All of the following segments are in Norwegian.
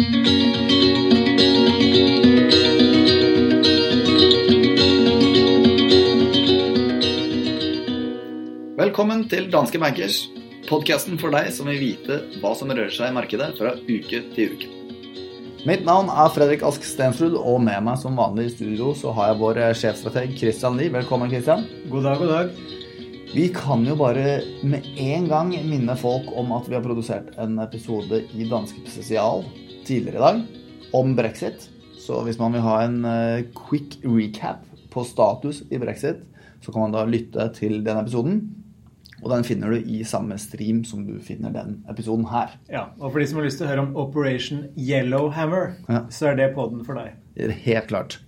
Velkommen til Danske Bankers, podkasten for deg som vil vite hva som rører seg i markedet fra uke til uke. Mitt navn er Fredrik Ask Stensrud, og med meg som vanlig i studio så har jeg vår sjefstrateg Christian Lie. Velkommen, Christian. God dag, god dag. Vi kan jo bare med en gang minne folk om at vi har produsert en episode i Danske Spesial tidligere i dag om brexit. Så hvis man vil ha en eh, quick recap på status i brexit, så kan man da lytte til den episoden. Og den finner du i samme stream som du finner den episoden her. Ja, Og for de som har lyst til å høre om Operation Yellowhammer, Ja. så er det podden for deg. Helt klart.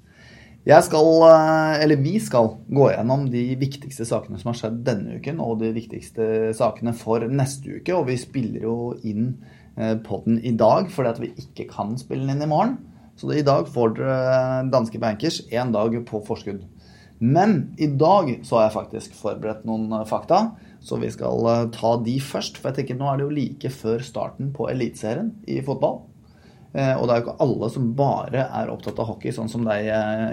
Jeg skal, eh, eller vi skal, gå gjennom de viktigste sakene som har skjedd denne uken, og de viktigste sakene for neste uke. Og vi spiller jo inn podden i dag fordi at vi ikke kan spille den inn i morgen. Så i dag får dere danske bankers én dag på forskudd. Men i dag så har jeg faktisk forberedt noen eh, fakta, så vi skal eh, ta de først. For jeg tenker nå er det jo like før starten på Eliteserien i fotball. Eh, Og det er jo ikke alle som bare er opptatt av hockey, sånn som deg,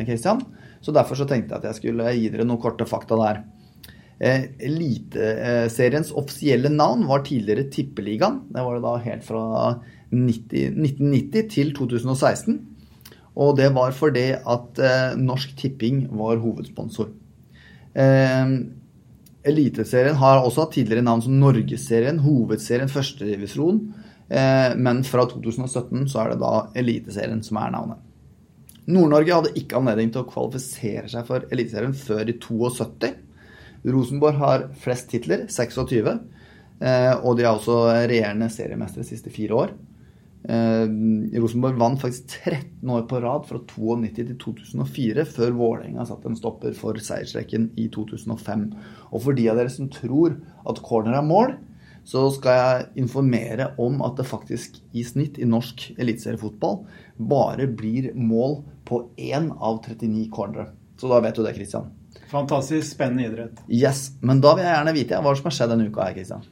Kristian. Så derfor så tenkte jeg at jeg skulle gi dere noen korte fakta der. Eh, Eliteseriens offisielle navn var tidligere Tippeligaen. Det var det da helt fra 90, 1990 til 2016. Og det var fordi at eh, Norsk Tipping var hovedsponsor. Eh, Eliteserien har også hatt tidligere navn som Norgesserien, Hovedserien, Førstedivisjon. Eh, men fra 2017 så er det da Eliteserien som er navnet. Nord-Norge hadde ikke anledning til å kvalifisere seg for Eliteserien før i 72. Rosenborg har flest titler, 26. Eh, og de er også regjerende seriemestere de siste fire år. Eh, Rosenborg vant faktisk 13 år på rad fra 92 til 2004, før Vålerenga satte en stopper for seiersrekken i 2005. Og for de av dere som tror at corner er mål, så skal jeg informere om at det faktisk i snitt i norsk eliteseriefotball bare blir mål på én av 39 cornere. Så da vet du det, Christian. Fantastisk spennende idrett. Yes, Men da vil jeg gjerne vite hva som har skjedd denne uka her, Kristian.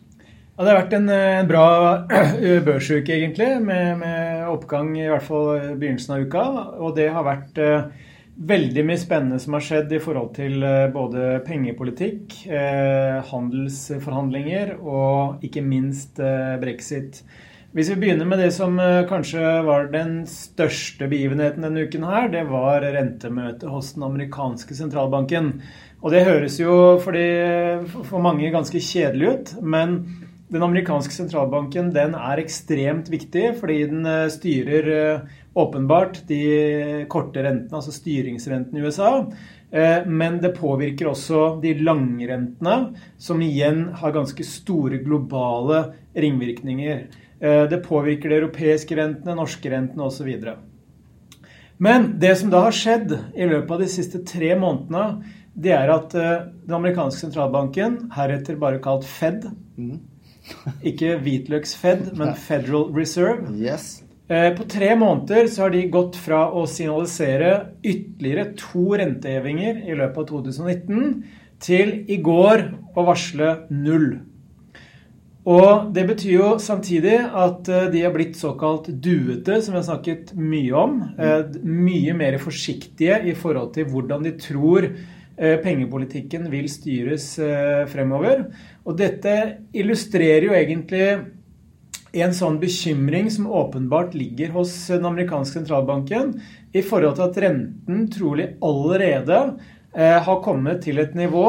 Ja, det har vært en, eh, en bra eh, børsuke, egentlig, med, med oppgang i hvert fall i begynnelsen av uka. Og det har vært eh, veldig mye spennende som har skjedd i forhold til eh, både pengepolitikk, eh, handelsforhandlinger og ikke minst eh, brexit. Hvis vi begynner med det som eh, kanskje var den største begivenheten denne uken her, det var rentemøtet hos den amerikanske sentralbanken. Og det høres jo for, de, for mange ganske kjedelig ut, men den amerikanske sentralbanken den er ekstremt viktig fordi den eh, styrer eh, åpenbart de korte rentene, altså styringsrentene i USA. Men det påvirker også de langrentene, som igjen har ganske store globale ringvirkninger. Eh, Det påvirker de europeiske rentene, norske rentene osv. Men det som da har skjedd i løpet av de siste tre månedene, det er at eh, den amerikanske sentralbanken, heretter bare kalt Fed, ikke hvitløks-Fed, men Federal Reserve, Yes. Eh, På tre måneder så har de gått fra å signalisere ytterligere to rentehevinger i løpet av 2019 til i går å varsle null. Og det betyr jo samtidig at eh, de har blitt såkalt duete, som vi har snakket mye om. Eh, Mye mer forsiktige i forhold til hvordan de tror eh, pengepolitikken vil styres fremover. Og dette illustrerer jo egentlig en sånn bekymring som åpenbart ligger hos den amerikanske sentralbanken i forhold til at renten trolig allerede har kommet til et nivå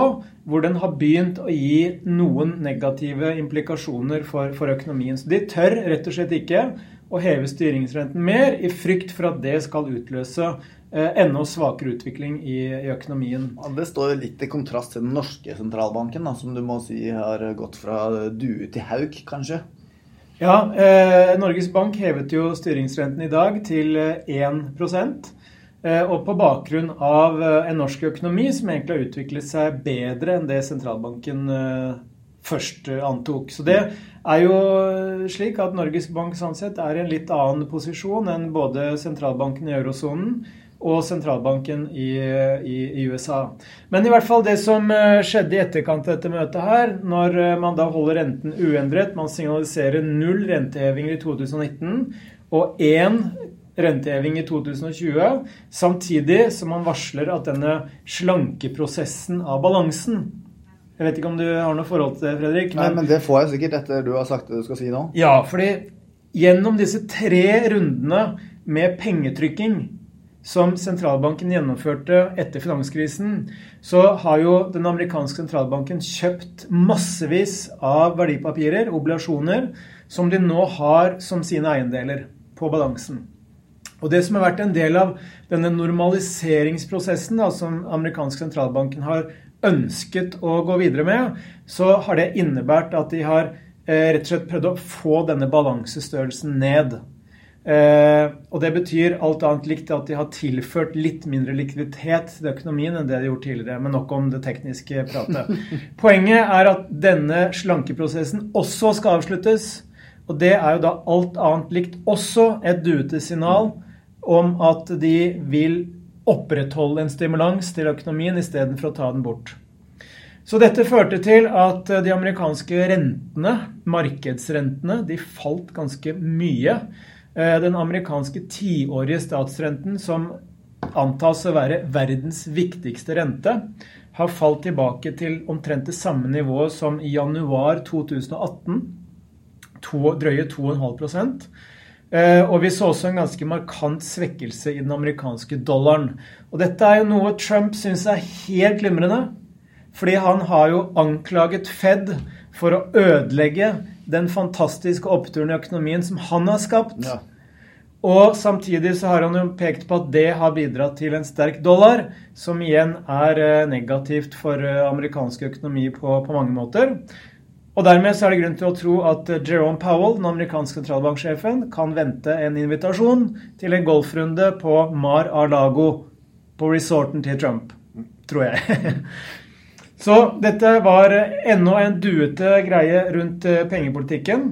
hvor den har begynt å gi noen negative implikasjoner for, for økonomien. Så de tør rett og slett ikke å heve styringsrenten mer i frykt for at det skal utløse eh, enda svakere utvikling i, i økonomien. Ja, Det står litt i kontrast til den norske sentralbanken, da, som du må si har gått fra due til hauk, kanskje. Ja, eh, Norges Bank hevet jo styringsrenten i dag til eh, 1 eh, Og på bakgrunn av eh, en norsk økonomi som egentlig har utviklet seg bedre enn det sentralbanken eh, først eh, antok. Så det er jo slik at Norges Bank sånn sett er i en litt annen posisjon enn både sentralbanken i eurosonen og sentralbanken i, i, i USA. Men i hvert fall det som eh, skjedde i etterkant av dette møtet her, når eh, man da holder renten uendret, man signaliserer null rentehevinger i 2019, og én renteheving i 2020, samtidig som man varsler at denne slankeprosessen av balansen Jeg vet ikke om du har noe forhold til det, Fredrik? Men... Nei, men det får jeg sikkert etter du har sagt det du skal si nå. Ja, fordi gjennom disse tre rundene med pengetrykking som sentralbanken gjennomførte etter finanskrisen, så har jo den amerikanske sentralbanken kjøpt massevis av verdipapirer, obligasjoner, som de nå har som sine eiendeler på balansen. Og Det som har vært en del av denne normaliseringsprosessen da, som amerikansk sentralbanken har ønsket å gå videre med, så har det innebært at de har eh, rett og slett prøvd å få denne balansestørrelsen ned. Eh, og Det betyr alt annet likt at de har tilført litt mindre likviditet til økonomien enn det de har gjort tidligere. Men nok om det tekniske pratet. Poenget er at denne slankeprosessen også skal avsluttes. Og det er jo da alt annet likt også et duetesignal om at de vil opprettholde en stimulans til økonomien istedenfor å ta den bort. Så dette førte til at de amerikanske rentene, markedsrentene, de falt ganske mye. Eh, den amerikanske tiårige statsrenten, som antas å være verdens viktigste rente, har falt tilbake til omtrent det samme nivået som i januar 2018. To, drøye 2,5 Eh, og vi så også en ganske markant svekkelse i den amerikanske dollaren. Og dette er jo noe Trump syns er helt glimrende. Fordi han har jo anklaget Fed for å ødelegge den fantastiske oppturen i økonomien som han har skapt. Ja. Og samtidig så har han jo pekt på at det har bidratt til en sterk dollar, som igjen er eh, negativt for eh, amerikansk økonomi på, på mange måter. Og Dermed så er det grunn til å tro at Jerome Powell, den amerikanske sentralbanksjefen, kan vente en invitasjon til en golfrunde på Mar-a-Lago, på resorten til Trump. Tror jeg. Så dette var ennå en duete greie rundt eh, pengepolitikken.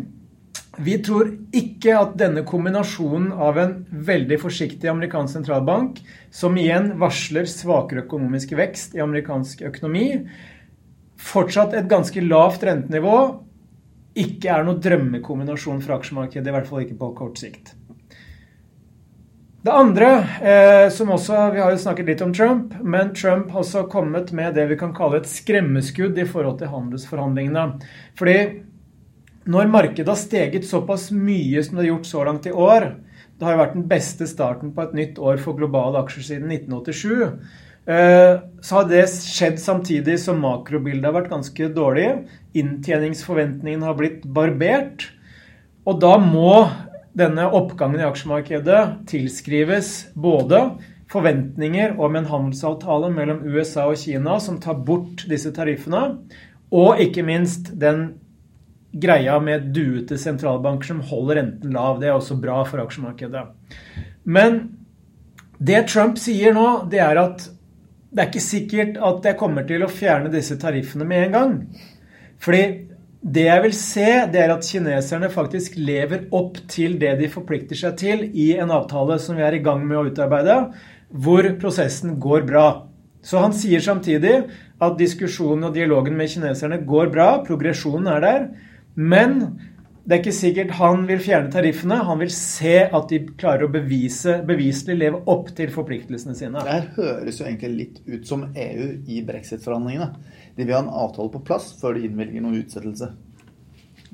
Vi tror ikke at denne kombinasjonen av en veldig forsiktig amerikansk sentralbank, som igjen varsler svakere økonomisk vekst i amerikansk økonomi, fortsatt et ganske lavt rentenivå ikke er noe drømmekombinasjon for aksjemarkedet, i hvert fall ikke på kort sikt. Det andre, eh, som også, Vi har jo snakket litt om Trump, men Trump har også kommet med det vi kan kalle et skremmeskudd i forhold til handelsforhandlingene. Fordi når markedet har steget såpass mye som det har gjort så langt i år Det har jo vært den beste starten på et nytt år for globale aksjer siden 1987. Eh, så har det skjedd samtidig som makrobildet har vært ganske dårlig. Inntjeningsforventningene har blitt barbert. Og da må denne oppgangen i aksjemarkedet tilskrives både forventninger om en handelsavtale mellom USA og Kina som tar bort disse tariffene, og ikke minst den greia med duete sentralbanker som holder renten lav. Det er også bra for aksjemarkedet. Men det Trump sier nå, det er at det er ikke sikkert at jeg kommer til å fjerne disse tariffene med en gang. Fordi det jeg vil se, det er at kineserne faktisk lever opp til det de forplikter seg til i en avtale som vi er i gang med å utarbeide, hvor prosessen går bra. Så han sier samtidig at diskusjonen og dialogen med kineserne går bra, progresjonen er der, men det er ikke sikkert han vil fjerne tariffene. Han vil se at de klarer å bevise, beviselig leve opp til forpliktelsene sine. Det her høres jo egentlig litt ut som EU i brexit-forhandlingene. De vil ha en avtale på plass før de innvilger noen utsettelse.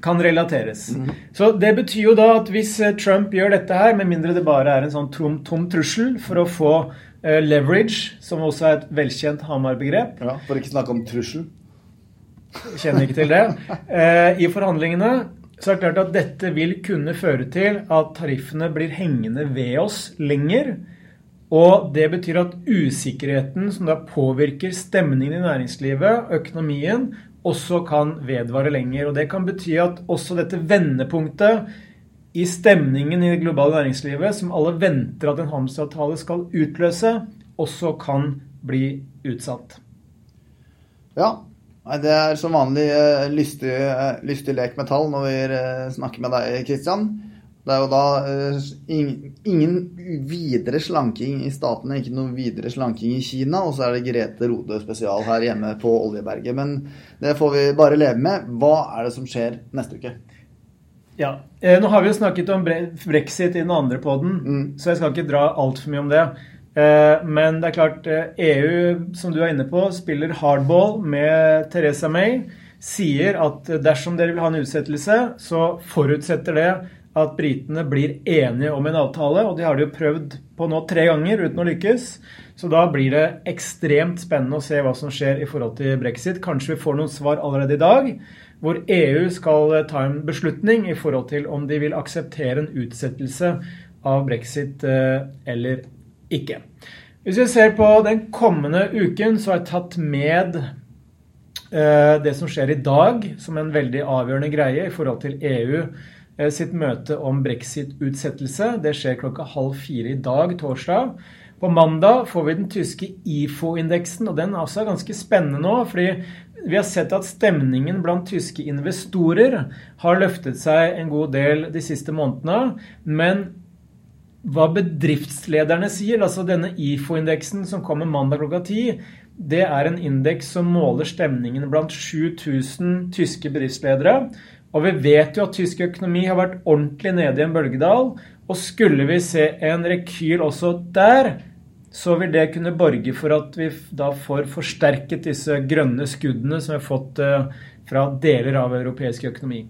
Kan relateres. Mm. Så Det betyr jo da at hvis eh, Trump gjør dette her, med mindre det bare er en sånn tom, tom trussel for å få uh, leverage, som også er et velkjent Hamar-begrep Ja, For ikke snakke om trussel. Kjenner ikke til det. Uh, I forhandlingene så er det klart at dette vil kunne føre til at tariffene blir hengende ved oss lenger. Og det betyr at usikkerheten som da påvirker stemningen i næringslivet, økonomien, også kan vedvare lenger. Og det kan bety at også dette vendepunktet i stemningen i det globale næringslivet, som alle venter at en handelsavtale skal utløse, også kan bli utsatt. Ja, Nei, Det er som vanlig uh, lystig, uh, lystig, lek med tall når vi uh, snakker med deg, Kristian. Det er jo da ingen, ingen videre slanking i statene, ikke noe videre slanking i Kina. Og så er det Grete Rode spesial her hjemme på Oljeberget. Men det får vi bare leve med. Hva er det som skjer neste uke? Ja. Eh, nå har vi jo snakket om brexit i den andre poden, mm. så jeg skal ikke dra altfor mye om det. Eh, men det er klart, EU, e som du er inne på, spiller hardball med Teresa May. Sier at dersom dere vil ha en utsettelse, så forutsetter det at britene blir enige om en avtale. Og de har de jo prøvd på nå tre ganger uten å lykkes. Så da blir det ekstremt spennende å se hva som skjer i forhold til brexit. Kanskje vi får noen svar allerede i dag hvor EU skal ta en beslutning i forhold til om de vil akseptere en utsettelse av brexit eller ikke. Hvis vi ser på den kommende uken, så har jeg tatt med eh, det som skjer i dag, som en veldig avgjørende greie i forhold til EU eh, sitt møte om brexit-utsettelse. Det skjer klokka halv fire i dag, torsdag. På mandag får vi den tyske IFO-indeksen, og den er også ganske spennende nå. fordi vi har sett at stemningen blant tyske investorer har løftet seg en god del de siste månedene. Men hva bedriftslederne sier, altså denne IFO-indeksen som kommer mandag klokka ti, det er en indeks som måler stemningen blant 7000 tyske bedriftsledere. Og vi vet jo at tysk økonomi har vært ordentlig nede i en bølgedal. Og skulle vi se en rekyl også der, så vil det kunne borge for at vi da får forsterket disse grønne skuddene som vi har fått eh, fra deler av europeisk økonomi.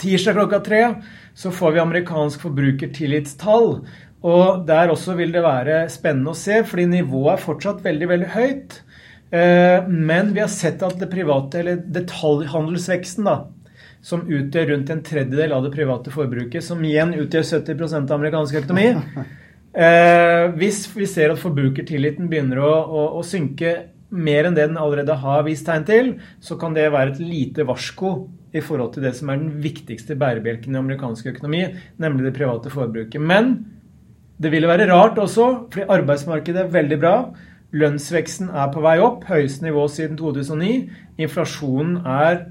Tirsdag klokka tre så får vi amerikansk forbrukertillitstall. Og der også vil det være spennende å se, fordi nivået er fortsatt veldig, veldig høyt. Eh, men vi har sett at det private, eller detaljhandelsveksten, da, som utgjør rundt en tredjedel av det private forbruket, som igjen utgjør 70% av amerikansk økonomi Eh, hvis vi ser at forbrukertilliten begynner å, å, å, synke mer enn det den allerede har vist tegn til, så kan det være et lite varsko i forhold til det som er den viktigste bærebjelken i amerikansk økonomi, nemlig det private forbruket. Men det ville være rart også, fordi arbeidsmarkedet er veldig bra. Lønnsveksten er på vei opp, høyeste nivå siden 2009. Inflasjonen er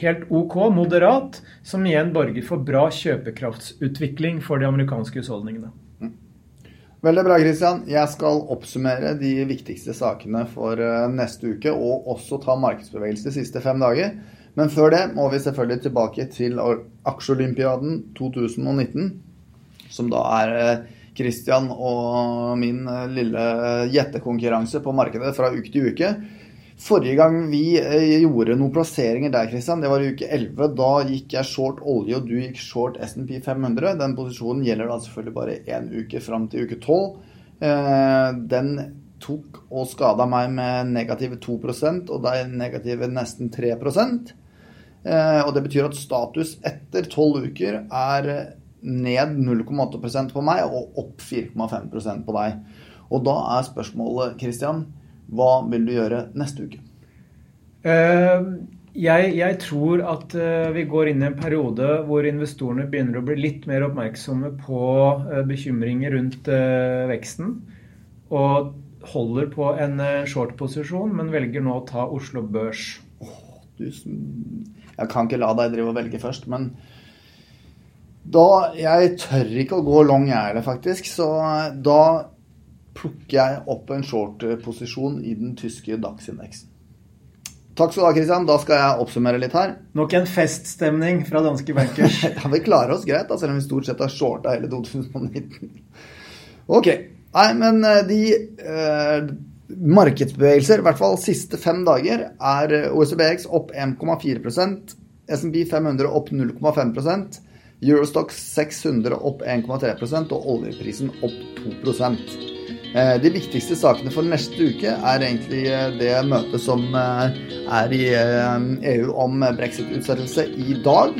helt OK, moderat, som igjen borger for bra kjøpekraftsutvikling for de amerikanske husholdningene. Veldig bra, Christian. Jeg skal oppsummere de viktigste sakene for eh, neste uke, og også ta markedsbevegelse de siste fem dager. Men før det må vi selvfølgelig tilbake til Aksjeolympiaden 2019, som da er eh, Christian og min eh, lille gjettekonkurranse på markedet fra uke til uke. Forrige gang vi eh, gjorde noen plasseringer der, Christian, det var i uke 11. Da gikk jeg short olje, og du gikk short SNP 500. Den posisjonen gjelder da selvfølgelig bare én uke fram til uke 12. Eh, den tok og skada meg med negative 2 og deg negative nesten 3 eh, Og det betyr at status etter 12 uker er ned 0,8% på meg og opp 4,5% på deg. Og da er spørsmålet, Christian hva vil du gjøre neste uke? Uh, jeg, jeg, tror at uh, vi går inn i en periode hvor investorene begynner å bli litt mer oppmerksomme på uh, bekymringer rundt veksten. Og holder på en short-posisjon, men velger nå å ta Oslo Børs. Oh, du, jeg kan ikke la deg drive og velge først, men da Jeg tør ikke å gå long, jeg heller, faktisk. Så da plukker jeg opp en short-posisjon i den tyske DAX-indeksen. Takk skal du ha, Christian. Da skal jeg oppsummere litt her. Nok en feststemning fra danske bankers. ja, vi klarer oss greit, da, selv om vi stort sett har shorta hele 2019. ok. Nei, men eh, de eh, markedsbevegelser, i hvert fall siste fem dager, er eh, OECBX opp 1,4% SMP 500 opp 0,5% Eurostox 600 opp 1,3% og oljeprisen opp 2 Eh, de viktigste sakene for neste uke er egentlig eh, det møtet som eh, er i EU om brexit-utsettelse i dag.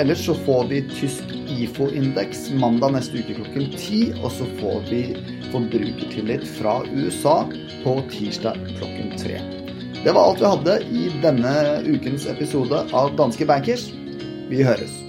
Ellers så får vi tysk IFO-indeks mandag neste uke klokken ti. Og så får vi forbrukertillit fra USA på tirsdag klokken tre. Det var alt vi hadde i denne ukens episode av Danske Bankers. Vi høres.